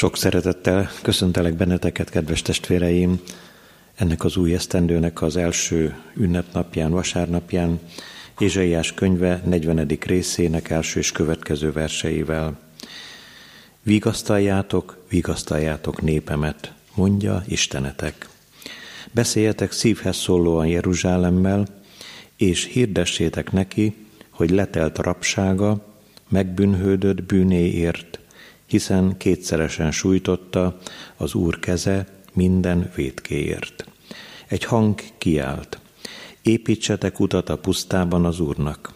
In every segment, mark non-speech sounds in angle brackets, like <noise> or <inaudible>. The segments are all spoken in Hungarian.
Sok szeretettel köszöntelek benneteket, kedves testvéreim, ennek az új esztendőnek az első ünnepnapján, vasárnapján, Ézsaiás könyve 40. részének első és következő verseivel. Vigasztaljátok, vigasztaljátok népemet, mondja Istenetek. Beszéljetek szívhez szólóan Jeruzsálemmel, és hirdessétek neki, hogy letelt a rabsága, megbűnhődött bűnéért, hiszen kétszeresen sújtotta az Úr keze minden vétkéért. Egy hang kiált. Építsetek utat a pusztában az Úrnak.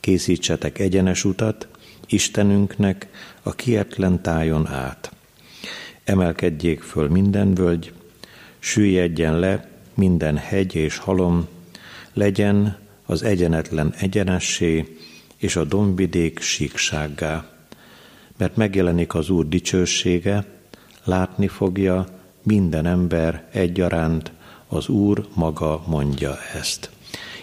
Készítsetek egyenes utat Istenünknek a kietlen tájon át. Emelkedjék föl minden völgy, süllyedjen le minden hegy és halom, legyen az egyenetlen egyenessé, és a dombvidék síksággá. Mert megjelenik az Úr dicsősége, látni fogja minden ember egyaránt, az Úr maga mondja ezt.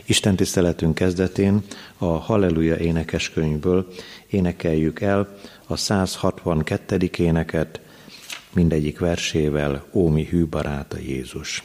Isten tiszteletünk kezdetén a Halleluja énekeskönyvből énekeljük el a 162. éneket, mindegyik versével Ómi hű baráta Jézus.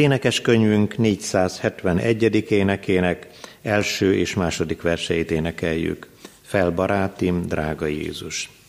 Énekeskönyvünk 471. énekének első és második verseit énekeljük. Fel barátim, drága Jézus!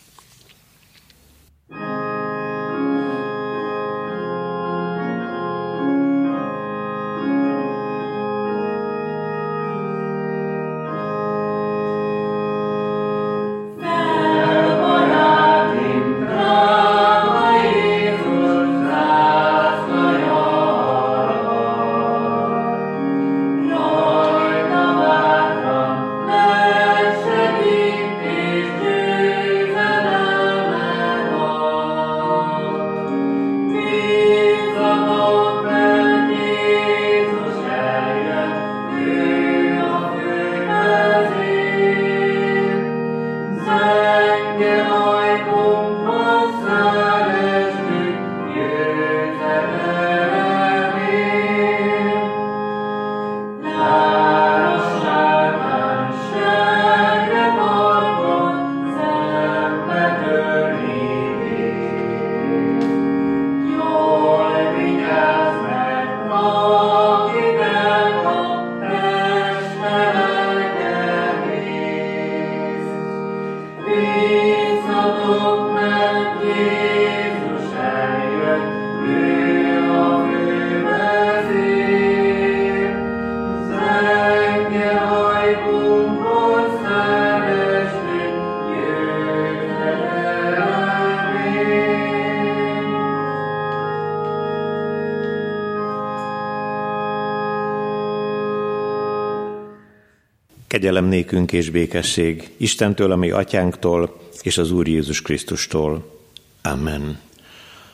Kegyelem nékünk és békesség Istentől, ami atyánktól, és az Úr Jézus Krisztustól. Amen.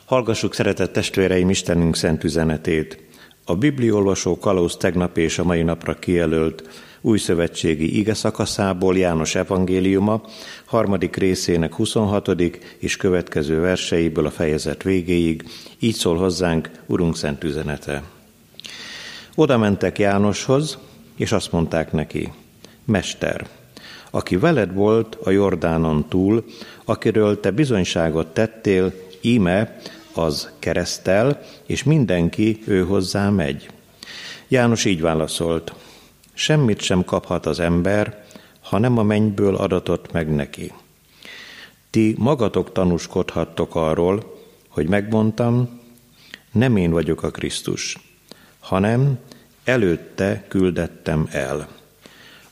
Hallgassuk, szeretett testvéreim, Istenünk szent üzenetét. A bibliolvasó kalóz tegnap és a mai napra kijelölt új szövetségi ige szakaszából János evangéliuma, harmadik részének 26. és következő verseiből a fejezet végéig, így szól hozzánk Urunk szent üzenete. Oda mentek Jánoshoz, és azt mondták neki, Mester, aki veled volt a Jordánon túl, akiről te bizonyságot tettél, íme az keresztel, és mindenki ő hozzá megy. János így válaszolt, semmit sem kaphat az ember, ha nem a mennyből adatott meg neki. Ti magatok tanúskodhattok arról, hogy megmondtam, nem én vagyok a Krisztus, hanem előtte küldettem el.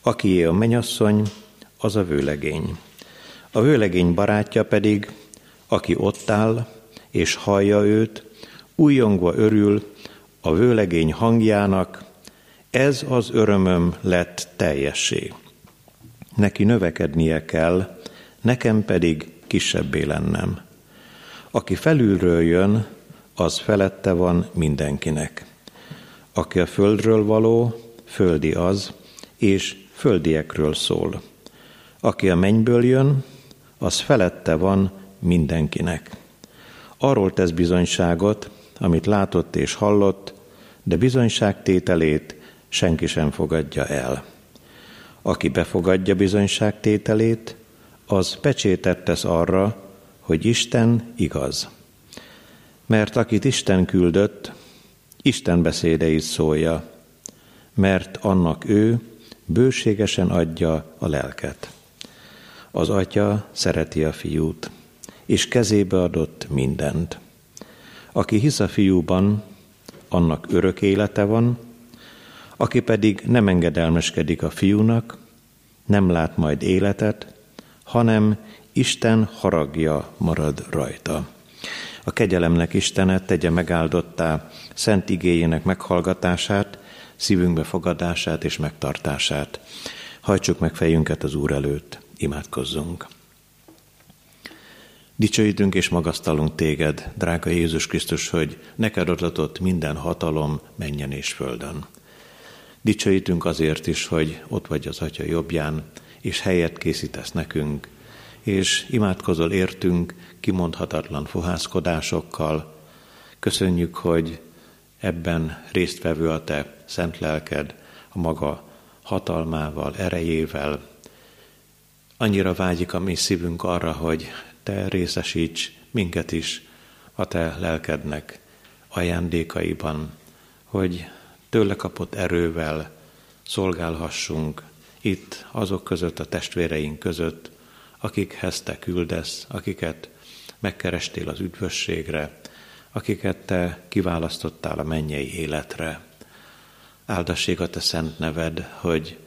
Akié a menyasszony, az a vőlegény. A vőlegény barátja pedig, aki ott áll, és hallja őt, újongva örül a vőlegény hangjának, ez az örömöm lett teljessé. Neki növekednie kell, nekem pedig kisebbé lennem. Aki felülről jön, az felette van mindenkinek. Aki a földről való, földi az, és földiekről szól. Aki a mennyből jön, az felette van mindenkinek. Arról tesz bizonyságot, amit látott és hallott, de bizonyságtételét senki sem fogadja el. Aki befogadja bizonyságtételét, az pecsétet tesz arra, hogy Isten igaz. Mert akit Isten küldött, Isten beszédeit szólja, mert annak ő bőségesen adja a lelket. Az atya szereti a fiút, és kezébe adott mindent. Aki hisz a fiúban, annak örök élete van, aki pedig nem engedelmeskedik a fiúnak, nem lát majd életet, hanem Isten haragja marad rajta. A kegyelemnek Istenet tegye megáldottá szent igéjének meghallgatását, szívünkbe fogadását és megtartását. Hajtsuk meg fejünket az Úr előtt, imádkozzunk. Dicsőítünk és magasztalunk téged, drága Jézus Krisztus, hogy neked adatott minden hatalom menjen és földön. Dicsőítünk azért is, hogy ott vagy az Atya jobbján, és helyet készítesz nekünk, és imádkozol értünk kimondhatatlan fohászkodásokkal. Köszönjük, hogy ebben résztvevő a Te szent lelked, a maga hatalmával, erejével. Annyira vágyik a mi szívünk arra, hogy Te részesíts minket is a Te lelkednek ajándékaiban, hogy tőle kapott erővel szolgálhassunk itt azok között, a testvéreink között, akikhez te küldesz, akiket megkerestél az üdvösségre, akiket te kiválasztottál a mennyei életre. Áldassék a te szent neved, hogy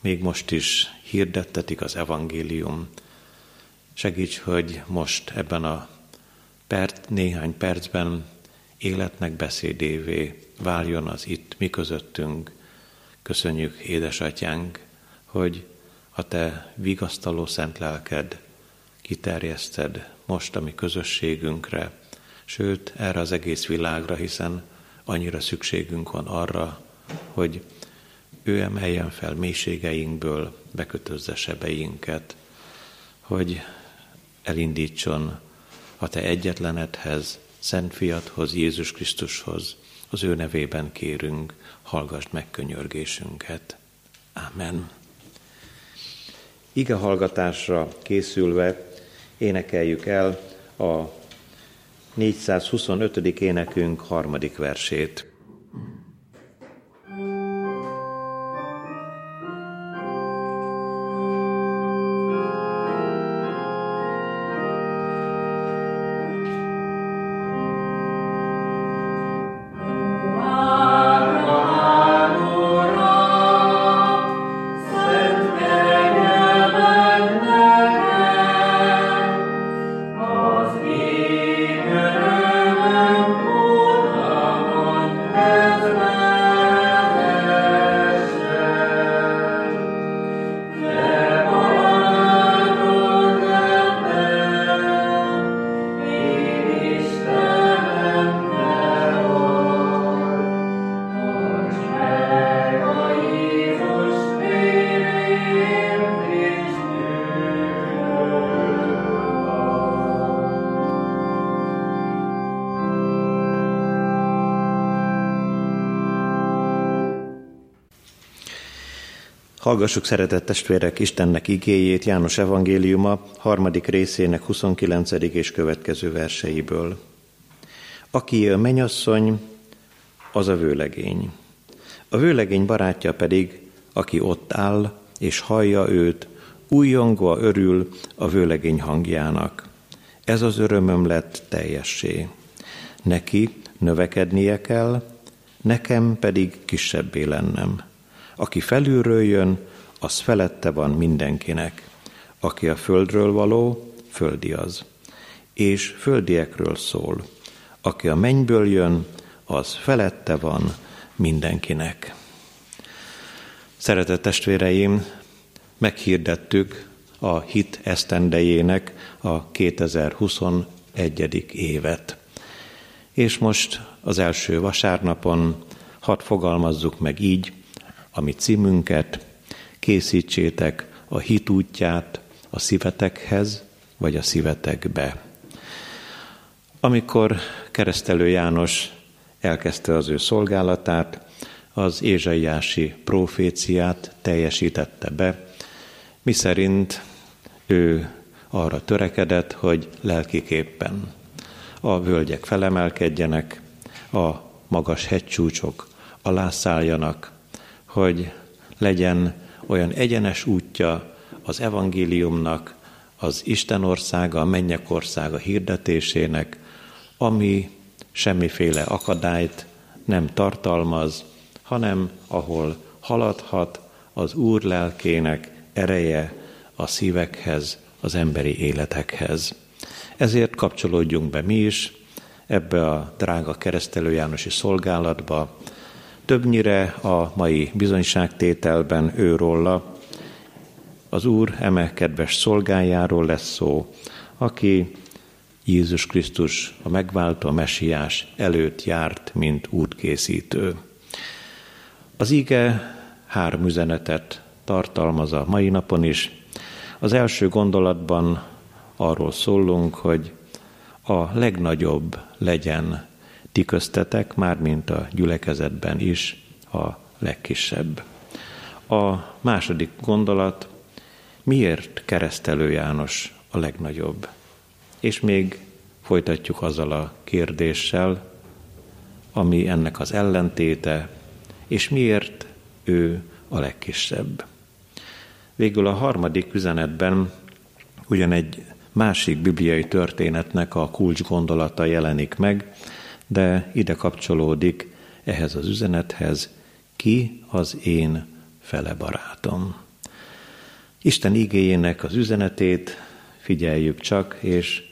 még most is hirdettetik az evangélium. Segíts, hogy most ebben a perc, néhány percben életnek beszédévé váljon az itt mi közöttünk. Köszönjük, édesatyánk, hogy a te vigasztaló szent lelked kiterjeszted most a mi közösségünkre, sőt, erre az egész világra, hiszen annyira szükségünk van arra, hogy ő emeljen fel mélységeinkből, bekötözze sebeinket, hogy elindítson a te egyetlenedhez, Szent Fiathoz, Jézus Krisztushoz, az ő nevében kérünk, hallgassd meg könyörgésünket. Amen. Ige hallgatásra készülve énekeljük el a 425. énekünk harmadik versét. Hallgassuk szeretett testvérek Istennek igéjét János evangéliuma harmadik részének 29. és következő verseiből. Aki a menyasszony, az a vőlegény. A vőlegény barátja pedig, aki ott áll és hallja őt, újongva örül a vőlegény hangjának. Ez az örömöm lett teljessé. Neki növekednie kell, nekem pedig kisebbé lennem. Aki felülről jön, az felette van mindenkinek. Aki a földről való, földi az. És földiekről szól. Aki a mennyből jön, az felette van mindenkinek. Szeretett testvéreim, meghirdettük a hit esztendejének a 2021. évet. És most az első vasárnapon hadd fogalmazzuk meg így, a mi címünket, készítsétek a hit útját a szívetekhez, vagy a szívetekbe. Amikor keresztelő János elkezdte az ő szolgálatát, az ézsaiási proféciát teljesítette be, miszerint ő arra törekedett, hogy lelkiképpen a völgyek felemelkedjenek, a magas hegycsúcsok alászálljanak, hogy legyen olyan egyenes útja az evangéliumnak, az Isten országa, a mennyek országa hirdetésének, ami semmiféle akadályt nem tartalmaz, hanem ahol haladhat az Úr lelkének ereje a szívekhez, az emberi életekhez. Ezért kapcsolódjunk be mi is ebbe a drága keresztelő Jánosi szolgálatba, Többnyire a mai bizonyságtételben őróla, az Úr eme kedves szolgájáról lesz szó, aki Jézus Krisztus, a megváltó mesiás előtt járt, mint útkészítő. Az ige három üzenetet tartalmaz a mai napon is. Az első gondolatban arról szólunk, hogy a legnagyobb legyen ti köztetek, mint a gyülekezetben is a legkisebb. A második gondolat, miért keresztelő János a legnagyobb? És még folytatjuk azzal a kérdéssel, ami ennek az ellentéte, és miért ő a legkisebb. Végül a harmadik üzenetben ugyan egy másik bibliai történetnek a kulcs gondolata jelenik meg, de ide kapcsolódik ehhez az üzenethez, ki az én fele barátom. Isten igéjének az üzenetét figyeljük csak, és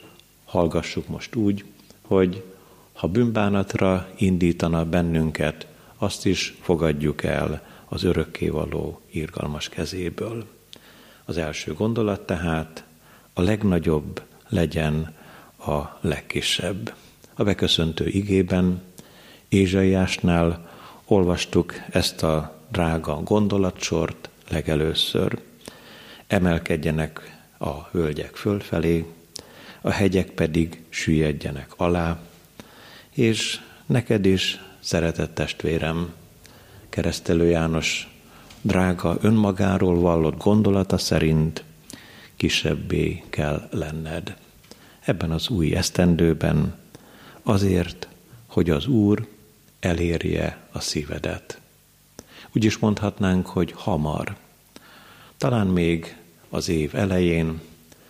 hallgassuk most úgy, hogy ha bűnbánatra indítana bennünket, azt is fogadjuk el az örökkévaló írgalmas kezéből. Az első gondolat tehát a legnagyobb legyen a legkisebb. A beköszöntő igében, Ézsaiásnál olvastuk ezt a drága gondolatsort legelőször. Emelkedjenek a hölgyek fölfelé, a hegyek pedig süllyedjenek alá, és neked is, szeretett testvérem, keresztelő János drága önmagáról vallott gondolata szerint kisebbé kell lenned. Ebben az új esztendőben azért, hogy az Úr elérje a szívedet. Úgy is mondhatnánk, hogy hamar. Talán még az év elején,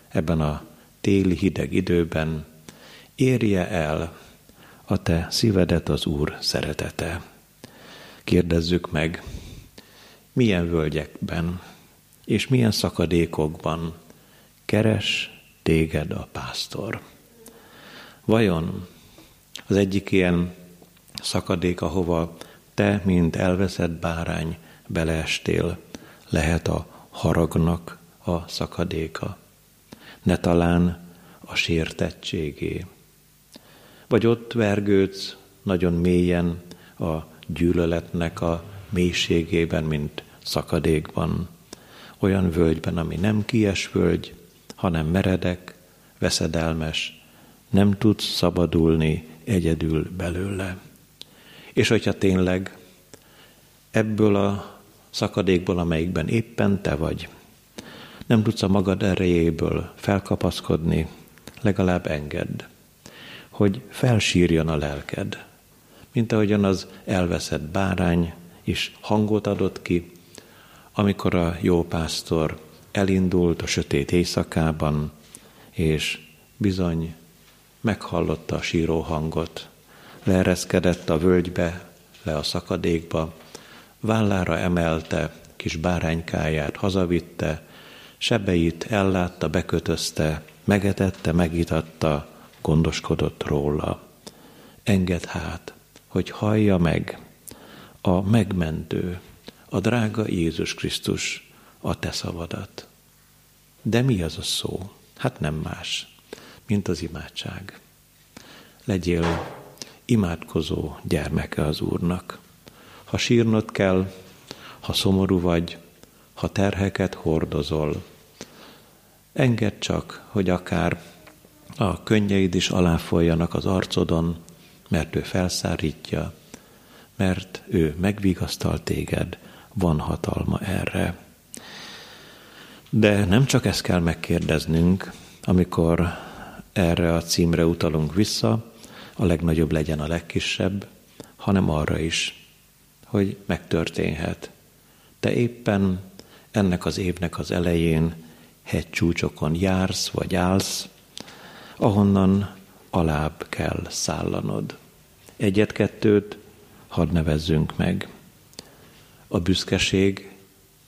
ebben a téli hideg időben érje el a te szívedet az Úr szeretete. Kérdezzük meg, milyen völgyekben és milyen szakadékokban keres téged a pásztor. Vajon az egyik ilyen szakadék, ahova te, mint elveszett bárány beleestél, lehet a haragnak a szakadéka, ne talán a sértettségé. Vagy ott vergődsz nagyon mélyen a gyűlöletnek a mélységében, mint szakadékban, olyan völgyben, ami nem kies völgy, hanem meredek, veszedelmes, nem tudsz szabadulni egyedül belőle. És hogyha tényleg ebből a szakadékból, amelyikben éppen te vagy. Nem tudsz a magad erejéből felkapaszkodni, legalább engedd, hogy felsírjon a lelked, mint ahogyan az elveszett bárány is hangot adott ki, amikor a jó pásztor elindult a sötét éjszakában, és bizony meghallotta a síró hangot, leereszkedett a völgybe, le a szakadékba, vállára emelte kis báránykáját, hazavitte, sebeit ellátta, bekötözte, megetette, megitatta, gondoskodott róla. Enged hát, hogy hallja meg a megmentő, a drága Jézus Krisztus a te szavadat. De mi az a szó? Hát nem más, mint az imádság. Legyél imádkozó gyermeke az Úrnak. Ha sírnod kell, ha szomorú vagy, ha terheket hordozol, engedd csak, hogy akár a könnyeid is aláfoljanak az arcodon, mert ő felszárítja, mert ő megvigasztal téged, van hatalma erre. De nem csak ezt kell megkérdeznünk, amikor erre a címre utalunk vissza, a legnagyobb legyen a legkisebb, hanem arra is, hogy megtörténhet. Te éppen ennek az évnek az elején hegycsúcsokon jársz vagy állsz, ahonnan alább kell szállanod. Egyet-kettőt hadd nevezzünk meg. A büszkeség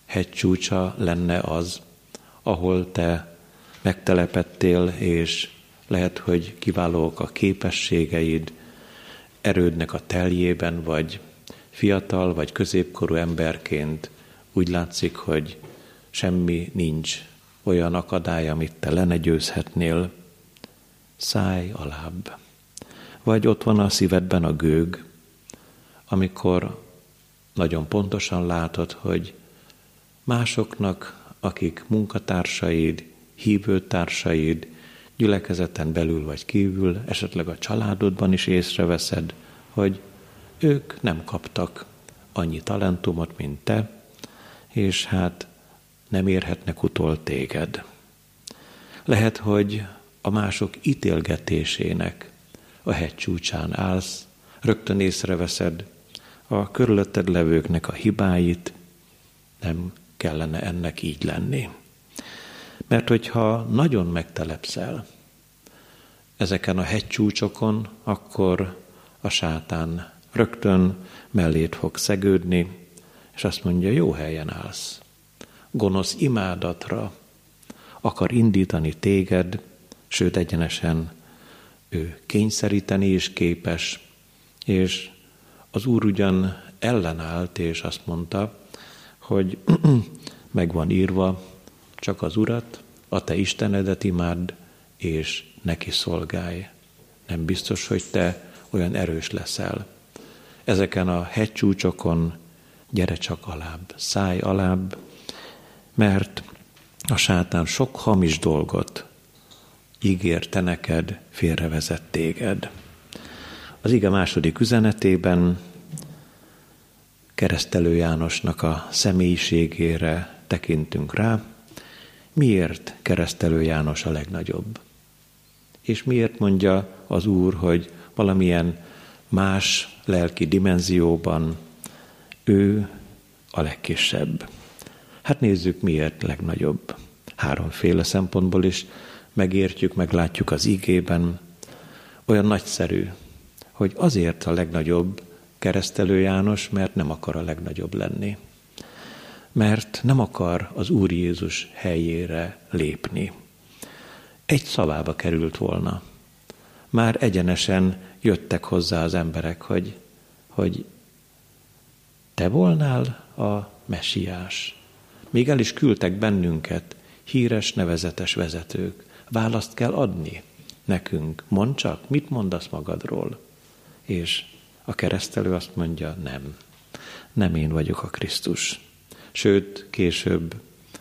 hegycsúcsa lenne az, ahol te megtelepettél, és lehet, hogy kiválók a képességeid, erődnek a teljében, vagy fiatal, vagy középkorú emberként úgy látszik, hogy semmi nincs olyan akadály, amit te le ne győzhetnél, szállj alább. Vagy ott van a szívedben a gőg, amikor nagyon pontosan látod, hogy másoknak, akik munkatársaid, hívőtársaid, gyülekezeten belül vagy kívül, esetleg a családodban is észreveszed, hogy ők nem kaptak annyi talentumot, mint te, és hát nem érhetnek utol téged. Lehet, hogy a mások ítélgetésének a hegy állsz, rögtön észreveszed a körülötted levőknek a hibáit, nem kellene ennek így lenni. Mert hogyha nagyon megtelepszel ezeken a hegycsúcsokon, akkor a sátán rögtön mellét fog szegődni, és azt mondja, jó helyen állsz. Gonosz imádatra akar indítani téged, sőt egyenesen ő kényszeríteni is képes, és az Úr ugyan ellenállt, és azt mondta, hogy <clears throat> meg van írva, csak az Urat, a te Istenedet imád, és neki szolgálj. Nem biztos, hogy te olyan erős leszel. Ezeken a hegycsúcsokon gyere csak alább, szállj alább, mert a sátán sok hamis dolgot ígérte neked, félrevezett téged. Az ige második üzenetében keresztelő Jánosnak a személyiségére tekintünk rá, miért keresztelő János a legnagyobb? És miért mondja az Úr, hogy valamilyen más lelki dimenzióban ő a legkisebb? Hát nézzük, miért legnagyobb. Háromféle szempontból is megértjük, meglátjuk az igében. Olyan nagyszerű, hogy azért a legnagyobb keresztelő János, mert nem akar a legnagyobb lenni mert nem akar az Úr Jézus helyére lépni. Egy szavába került volna. Már egyenesen jöttek hozzá az emberek, hogy, hogy te volnál a mesiás. Még el is küldtek bennünket, híres, nevezetes vezetők. Választ kell adni nekünk. Mondd csak, mit mondasz magadról? És a keresztelő azt mondja, nem. Nem én vagyok a Krisztus. Sőt, később,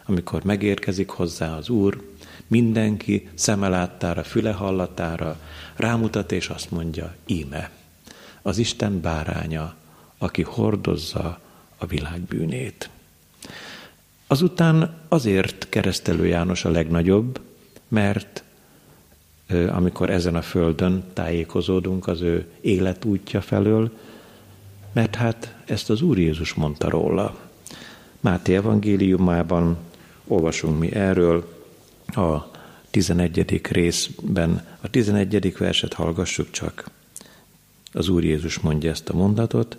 amikor megérkezik hozzá az Úr, mindenki szeme láttára, füle hallatára rámutat és azt mondja, íme, az Isten báránya, aki hordozza a világ bűnét. Azután azért keresztelő János a legnagyobb, mert amikor ezen a földön tájékozódunk az ő életútja felől, mert hát ezt az Úr Jézus mondta róla. Máté evangéliumában olvasunk mi erről, a 11. részben, a 11. verset hallgassuk csak. Az Úr Jézus mondja ezt a mondatot,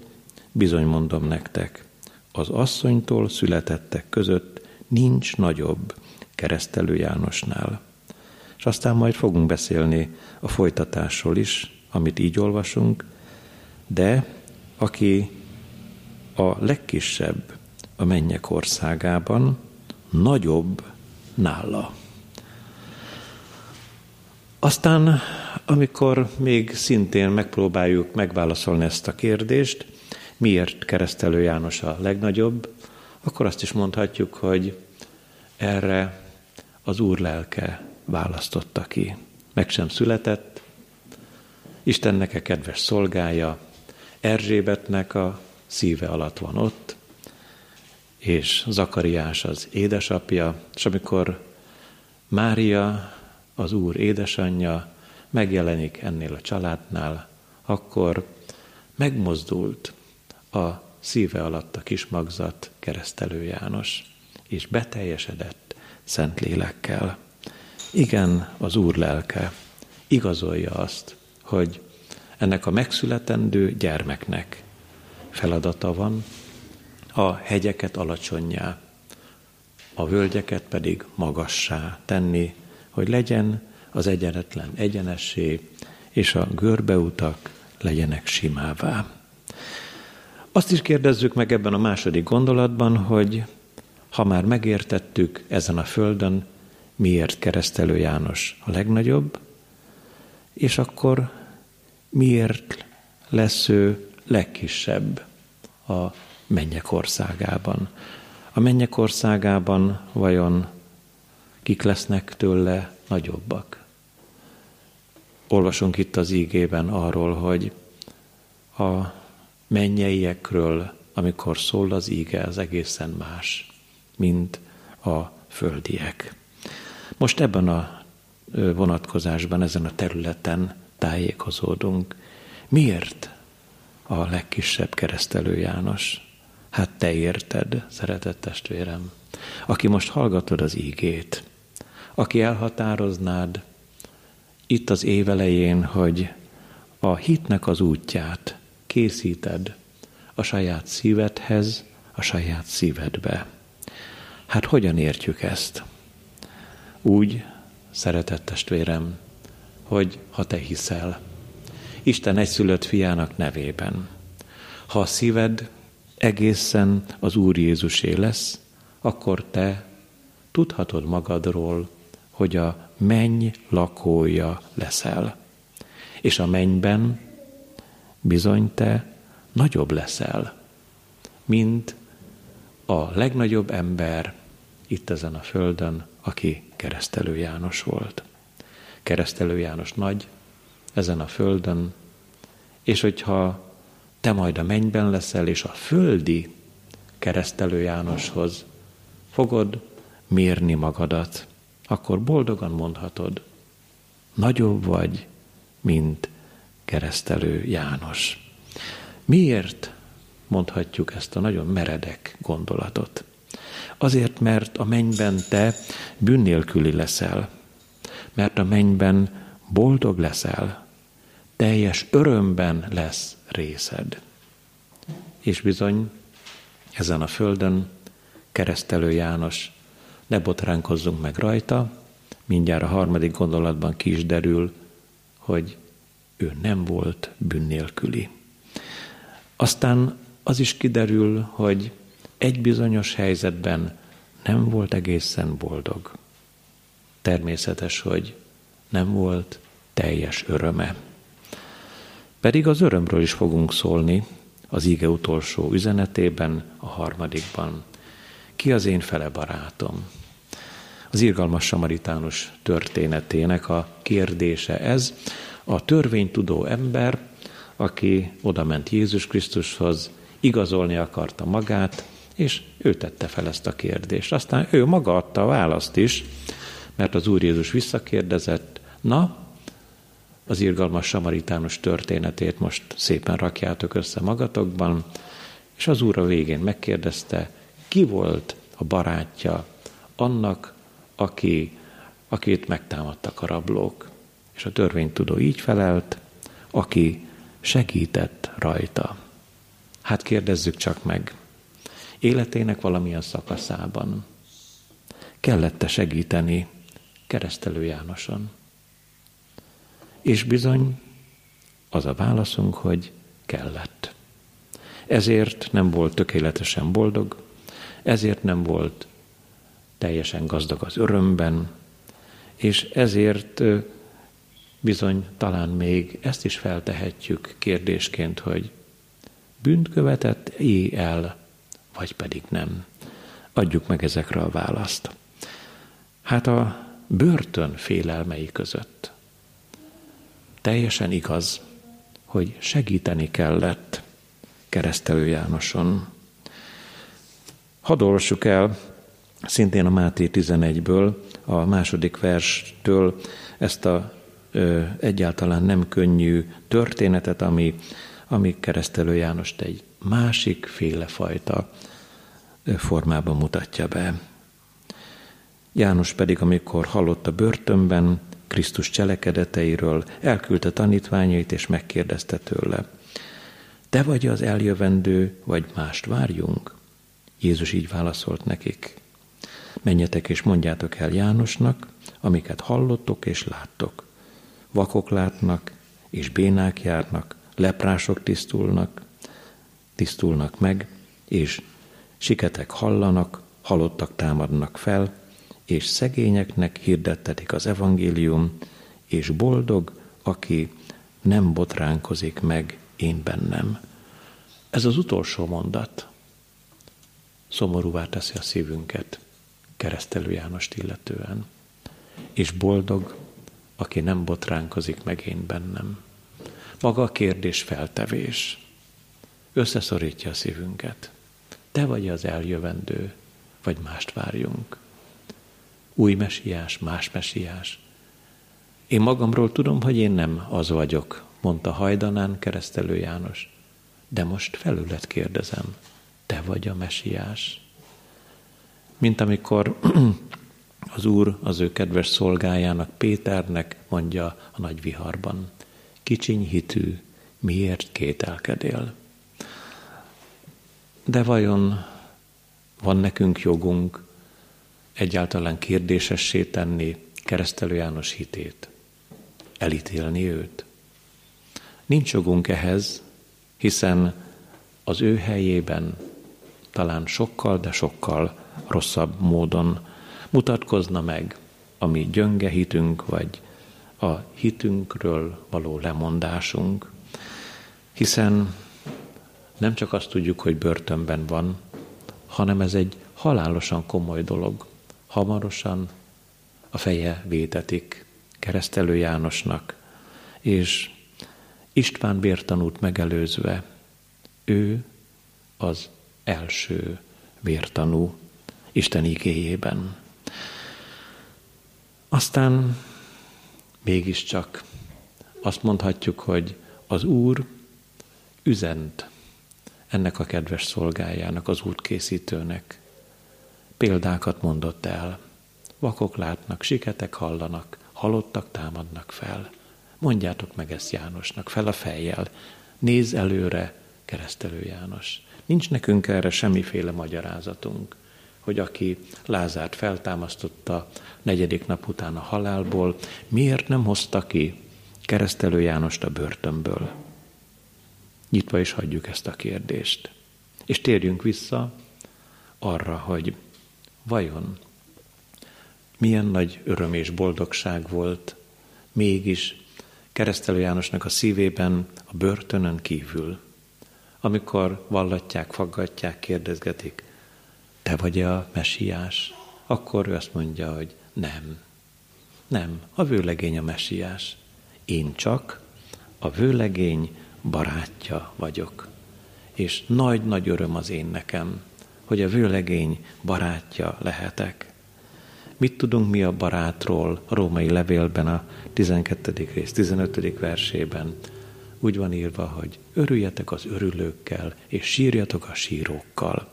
bizony mondom nektek, az asszonytól születettek között nincs nagyobb keresztelő Jánosnál. És aztán majd fogunk beszélni a folytatásról is, amit így olvasunk, de aki a legkisebb a mennyek országában, nagyobb nála. Aztán, amikor még szintén megpróbáljuk megválaszolni ezt a kérdést, miért keresztelő János a legnagyobb, akkor azt is mondhatjuk, hogy erre az Úr lelke választotta ki. Meg sem született, Istennek a kedves szolgája, Erzsébetnek a szíve alatt van ott, és Zakariás az édesapja, és amikor Mária, az Úr édesanyja megjelenik ennél a családnál, akkor megmozdult a szíve alatt a kismagzat keresztelő János, és beteljesedett szent lélekkel. Igen, az Úr lelke igazolja azt, hogy ennek a megszületendő gyermeknek feladata van, a hegyeket alacsonyá, a völgyeket pedig magassá tenni, hogy legyen az egyenetlen egyenessé, és a görbeutak legyenek simává. Azt is kérdezzük meg ebben a második gondolatban, hogy ha már megértettük ezen a földön, miért keresztelő János a legnagyobb, és akkor miért lesz ő legkisebb a mennyek országában. A mennyek országában vajon kik lesznek tőle nagyobbak? Olvasunk itt az ígében arról, hogy a mennyeiekről, amikor szól az íge, az egészen más, mint a földiek. Most ebben a vonatkozásban, ezen a területen tájékozódunk. Miért a legkisebb keresztelő János? Hát te érted, szeretett testvérem, aki most hallgatod az ígét, aki elhatároznád itt az évelején, hogy a hitnek az útját készíted a saját szívedhez, a saját szívedbe. Hát hogyan értjük ezt? Úgy, szeretett testvérem, hogy ha te hiszel, Isten egyszülött fiának nevében, ha a szíved egészen az Úr Jézusé lesz, akkor te tudhatod magadról, hogy a menny lakója leszel. És a mennyben bizony te nagyobb leszel, mint a legnagyobb ember itt ezen a földön, aki keresztelő János volt. Keresztelő János nagy ezen a földön, és hogyha te majd a mennyben leszel, és a földi keresztelő Jánoshoz fogod mérni magadat, akkor boldogan mondhatod, nagyobb vagy, mint keresztelő János. Miért mondhatjuk ezt a nagyon meredek gondolatot? Azért, mert a mennyben te bűn nélküli leszel, mert a mennyben boldog leszel, teljes örömben lesz részed. És bizony, ezen a földön keresztelő János, ne botránkozzunk meg rajta, mindjárt a harmadik gondolatban ki is derül, hogy ő nem volt bűn nélküli. Aztán az is kiderül, hogy egy bizonyos helyzetben nem volt egészen boldog. Természetes, hogy nem volt teljes öröme. Pedig az örömről is fogunk szólni az íge utolsó üzenetében, a harmadikban. Ki az én fele barátom? Az irgalmas samaritánus történetének a kérdése ez. A törvénytudó ember, aki oda ment Jézus Krisztushoz, igazolni akarta magát, és ő tette fel ezt a kérdést. Aztán ő maga adta a választ is, mert az Úr Jézus visszakérdezett, na, az irgalmas samaritános történetét most szépen rakjátok össze magatokban, és az Úr a végén megkérdezte, ki volt a barátja annak, aki, akit megtámadtak a rablók. És a törvénytudó így felelt, aki segített rajta. Hát kérdezzük csak meg, életének valamilyen szakaszában kellette segíteni keresztelő Jánoson. És bizony az a válaszunk, hogy kellett. Ezért nem volt tökéletesen boldog, ezért nem volt teljesen gazdag az örömben, és ezért bizony talán még ezt is feltehetjük kérdésként, hogy bűnt követett el, vagy pedig nem. Adjuk meg ezekre a választ. Hát a börtön félelmei között teljesen igaz, hogy segíteni kellett keresztelő Jánoson. Hadd olvassuk el szintén a Máté 11-ből, a második verstől ezt a ö, egyáltalán nem könnyű történetet, ami, ami keresztelő Jánost egy másik félefajta formában mutatja be. János pedig, amikor hallott a börtönben Krisztus cselekedeteiről, elküldte tanítványait és megkérdezte tőle, te vagy az eljövendő, vagy mást várjunk? Jézus így válaszolt nekik, menjetek és mondjátok el Jánosnak, amiket hallottok és láttok. Vakok látnak, és bénák járnak, leprások tisztulnak, tisztulnak meg, és siketek hallanak, halottak támadnak fel, és szegényeknek hirdettetik az evangélium, és boldog, aki nem botránkozik meg én bennem. Ez az utolsó mondat szomorúvá teszi a szívünket keresztelő Jánost illetően. És boldog, aki nem botránkozik meg én bennem. Maga a kérdés feltevés összeszorítja a szívünket. Te vagy az eljövendő, vagy mást várjunk. Új mesiás, más mesiás. Én magamról tudom, hogy én nem az vagyok, mondta hajdanán keresztelő János. De most felület kérdezem, te vagy a mesiás? Mint amikor <clears throat> az Úr az ő kedves szolgájának, Péternek mondja a nagy viharban, kicsiny hitű, miért kételkedél? De vajon van nekünk jogunk egyáltalán kérdésessé tenni keresztelő János hitét? Elítélni őt? Nincs jogunk ehhez, hiszen az ő helyében talán sokkal, de sokkal rosszabb módon mutatkozna meg a mi gyönge hitünk, vagy a hitünkről való lemondásunk, hiszen nem csak azt tudjuk, hogy börtönben van, hanem ez egy halálosan komoly dolog. Hamarosan a feje vétetik keresztelő Jánosnak, és István vértanút megelőzve ő az első vértanú Isten igéjében. Aztán mégiscsak azt mondhatjuk, hogy az Úr üzent ennek a kedves szolgájának, az útkészítőnek. Példákat mondott el. Vakok látnak, siketek hallanak, halottak támadnak fel. Mondjátok meg ezt Jánosnak, fel a fejjel. Nézz előre, keresztelő János. Nincs nekünk erre semmiféle magyarázatunk, hogy aki Lázárt feltámasztotta negyedik nap után a halálból, miért nem hozta ki keresztelő Jánost a börtönből? Nyitva is hagyjuk ezt a kérdést. És térjünk vissza arra, hogy vajon milyen nagy öröm és boldogság volt mégis keresztelő Jánosnak a szívében a börtönön kívül, amikor vallatják, faggatják, kérdezgetik, te vagy a mesiás? Akkor ő azt mondja, hogy nem. Nem, a vőlegény a mesiás. Én csak a vőlegény barátja vagyok. És nagy-nagy öröm az én nekem, hogy a vőlegény barátja lehetek. Mit tudunk mi a barátról a római levélben a 12. rész 15. versében? Úgy van írva, hogy örüljetek az örülőkkel, és sírjatok a sírókkal.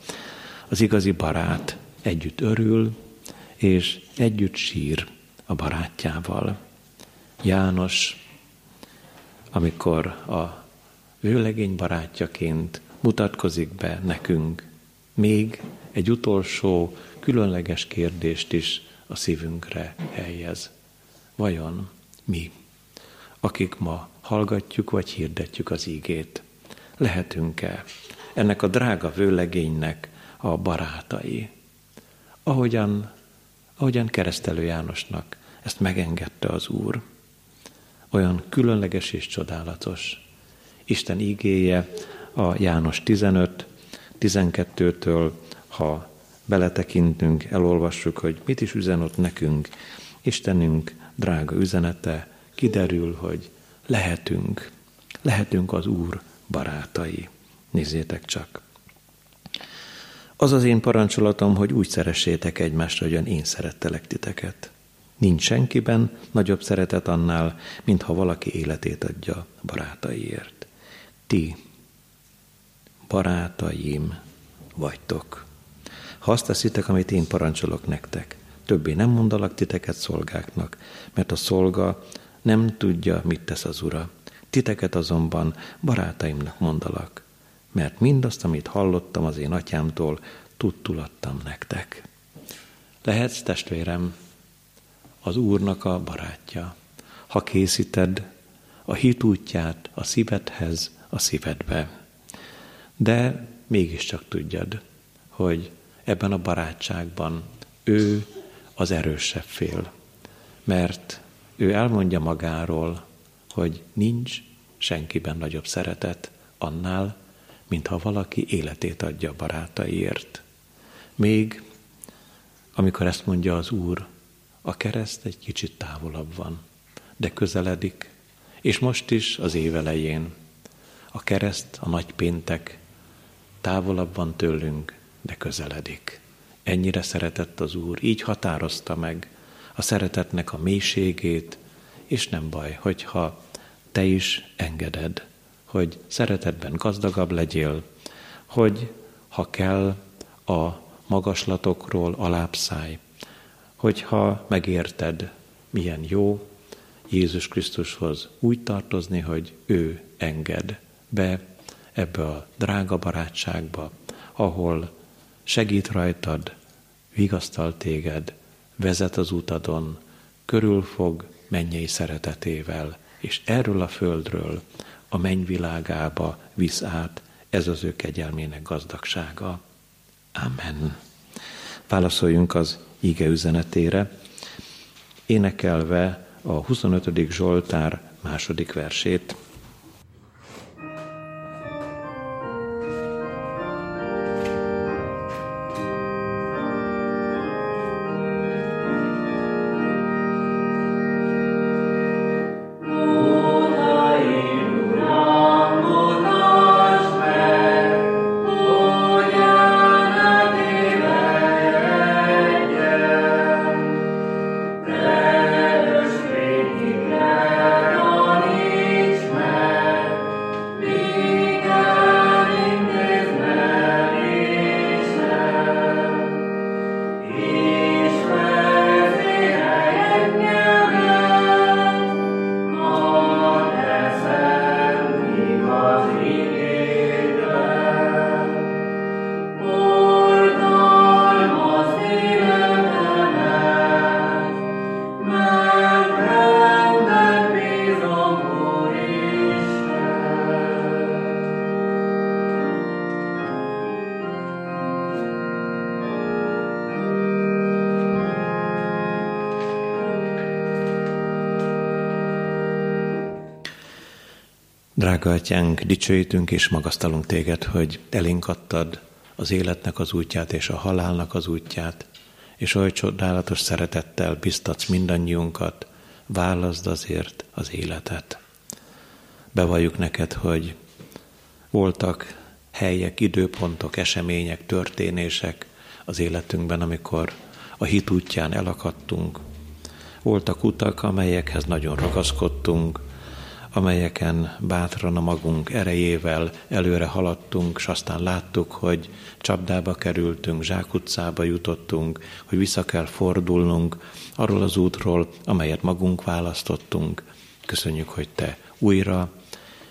Az igazi barát együtt örül, és együtt sír a barátjával. János, amikor a vőlegény barátjaként mutatkozik be nekünk, még egy utolsó különleges kérdést is a szívünkre helyez. Vajon mi, akik ma hallgatjuk vagy hirdetjük az ígét, lehetünk-e ennek a drága vőlegénynek a barátai? Ahogyan, ahogyan keresztelő Jánosnak ezt megengedte az Úr. Olyan különleges és csodálatos. Isten ígéje a János 15, 12-től, ha beletekintünk, elolvassuk, hogy mit is üzen ott nekünk, Istenünk drága üzenete, kiderül, hogy lehetünk, lehetünk az Úr barátai. Nézzétek csak. Az az én parancsolatom, hogy úgy szeressétek egymást, ahogyan én szerettelek titeket. Nincs senkiben nagyobb szeretet annál, mint ha valaki életét adja barátaiért. Ti, barátaim vagytok. Ha azt teszitek, amit én parancsolok nektek, többé nem mondalak titeket szolgáknak, mert a szolga nem tudja, mit tesz az ura. Titeket azonban barátaimnak mondalak, mert mindazt, amit hallottam az én atyámtól, tudtul adtam nektek. Lehetsz, testvérem, az Úrnak a barátja, ha készíted a hit útját a szívedhez, a szívedbe. De mégiscsak tudjad, hogy ebben a barátságban ő az erősebb fél, mert ő elmondja magáról, hogy nincs senkiben nagyobb szeretet annál, mintha valaki életét adja a barátaiért. Még amikor ezt mondja az Úr, a kereszt egy kicsit távolabb van, de közeledik, és most is az évelején a kereszt, a nagy péntek távolabb van tőlünk, de közeledik. Ennyire szeretett az Úr, így határozta meg a szeretetnek a mélységét, és nem baj, hogyha te is engeded, hogy szeretetben gazdagabb legyél, hogy ha kell a magaslatokról alábbszáj, hogyha megérted, milyen jó Jézus Krisztushoz úgy tartozni, hogy ő enged be ebbe a drága barátságba, ahol segít rajtad, vigasztal téged, vezet az utadon, körülfog mennyei szeretetével, és erről a földről a mennyvilágába visz át, ez az ő kegyelmének gazdagsága. Amen. Válaszoljunk az ige üzenetére, énekelve a 25. Zsoltár második versét. Drága atyánk, dicsőítünk és magasztalunk téged, hogy elénk adtad az életnek az útját és a halálnak az útját, és oly csodálatos szeretettel biztatsz mindannyiunkat, válaszd azért az életet. Bevalljuk neked, hogy voltak helyek, időpontok, események, történések az életünkben, amikor a hit útján elakadtunk. Voltak utak, amelyekhez nagyon ragaszkodtunk, amelyeken bátran a magunk erejével előre haladtunk, és aztán láttuk, hogy csapdába kerültünk, zsákutcába jutottunk, hogy vissza kell fordulnunk arról az útról, amelyet magunk választottunk. Köszönjük, hogy Te újra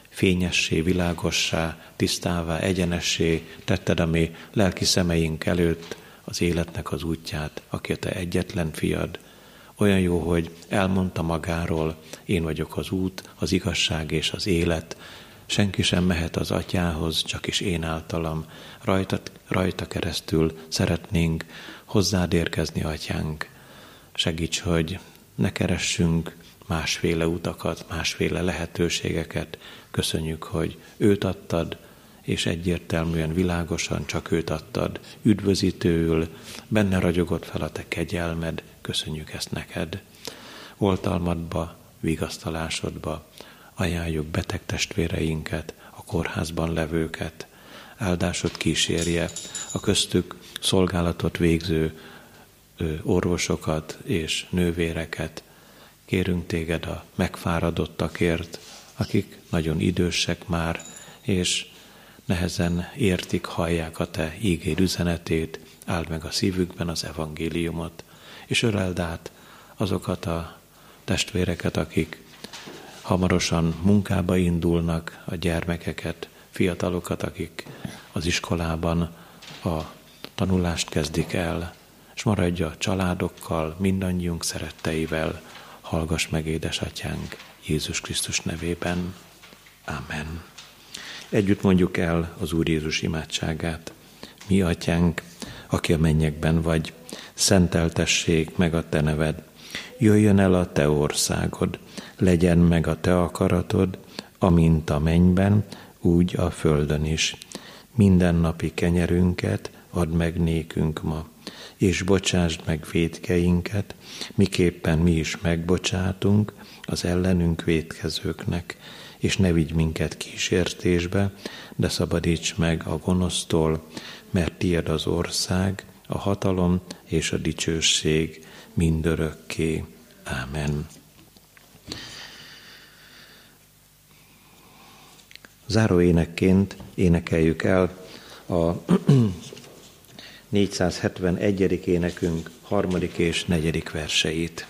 fényessé, világossá, tisztává, egyenessé tetted a mi lelki szemeink előtt az életnek az útját, aki a Te egyetlen fiad, olyan jó, hogy elmondta magáról, én vagyok az út, az igazság és az élet. Senki sem mehet az atyához, csak is én általam. Rajta, rajta keresztül szeretnénk hozzád érkezni, atyánk. Segíts, hogy ne keressünk másféle utakat, másféle lehetőségeket. Köszönjük, hogy őt adtad, és egyértelműen, világosan csak őt adtad. Üdvözítőül, benne ragyogott fel a te kegyelmed, köszönjük ezt neked. Oltalmadba, vigasztalásodba ajánljuk beteg testvéreinket, a kórházban levőket. Áldásod kísérje a köztük szolgálatot végző orvosokat és nővéreket. Kérünk téged a megfáradottakért, akik nagyon idősek már, és nehezen értik, hallják a te ígér üzenetét, áld meg a szívükben az evangéliumot, és öleld át azokat a testvéreket, akik hamarosan munkába indulnak, a gyermekeket, fiatalokat, akik az iskolában a tanulást kezdik el, és maradj a családokkal, mindannyiunk szeretteivel, hallgass meg, édesatyánk, Jézus Krisztus nevében. Amen. Együtt mondjuk el az Úr Jézus imádságát. Mi, atyánk, aki a mennyekben vagy, szenteltessék meg a te neved. Jöjjön el a te országod, legyen meg a te akaratod, amint a mennyben, úgy a földön is. Minden napi kenyerünket add meg nékünk ma, és bocsásd meg védkeinket, miképpen mi is megbocsátunk az ellenünk védkezőknek, és ne vigy minket kísértésbe, de szabadíts meg a gonosztól, mert tied az ország, a hatalom és a dicsőség mindörökké. Ámen. Záró énekként énekeljük el a <clears throat> 471. énekünk harmadik és negyedik verseit.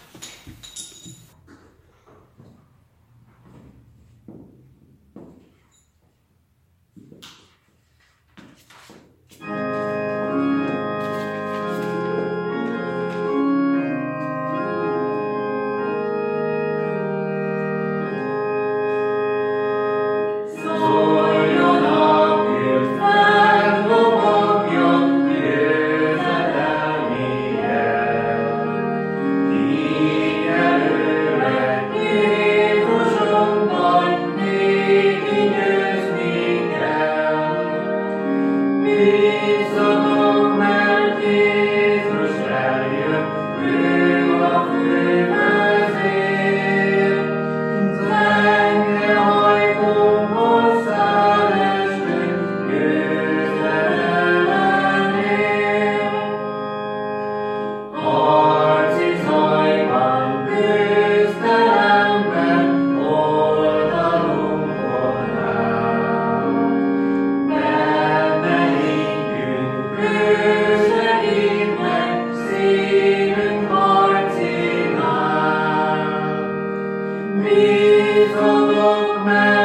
Amen.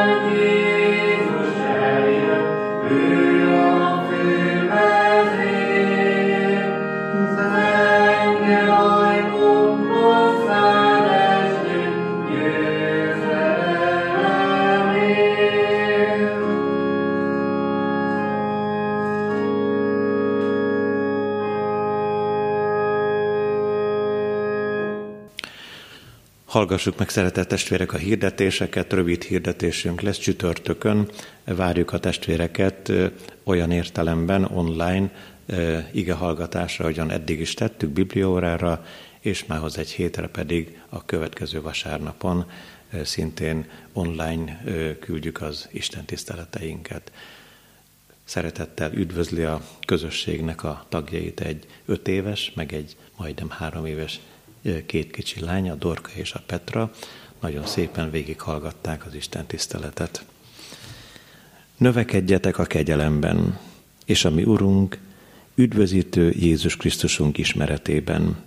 Hallgassuk meg, szeretett testvérek, a hirdetéseket. Rövid hirdetésünk lesz csütörtökön. Várjuk a testvéreket olyan értelemben online ige hallgatásra, ahogyan eddig is tettük, bibliórára, és mához egy hétre pedig a következő vasárnapon szintén online küldjük az Isten tiszteleteinket. Szeretettel üdvözli a közösségnek a tagjait egy öt éves, meg egy majdnem három éves két kicsi lány, a Dorka és a Petra. Nagyon szépen végighallgatták az Isten tiszteletet. Növekedjetek a kegyelemben, és a mi Urunk, üdvözítő Jézus Krisztusunk ismeretében.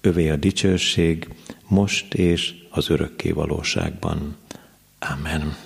Övé a dicsőség, most és az örökké valóságban. Amen.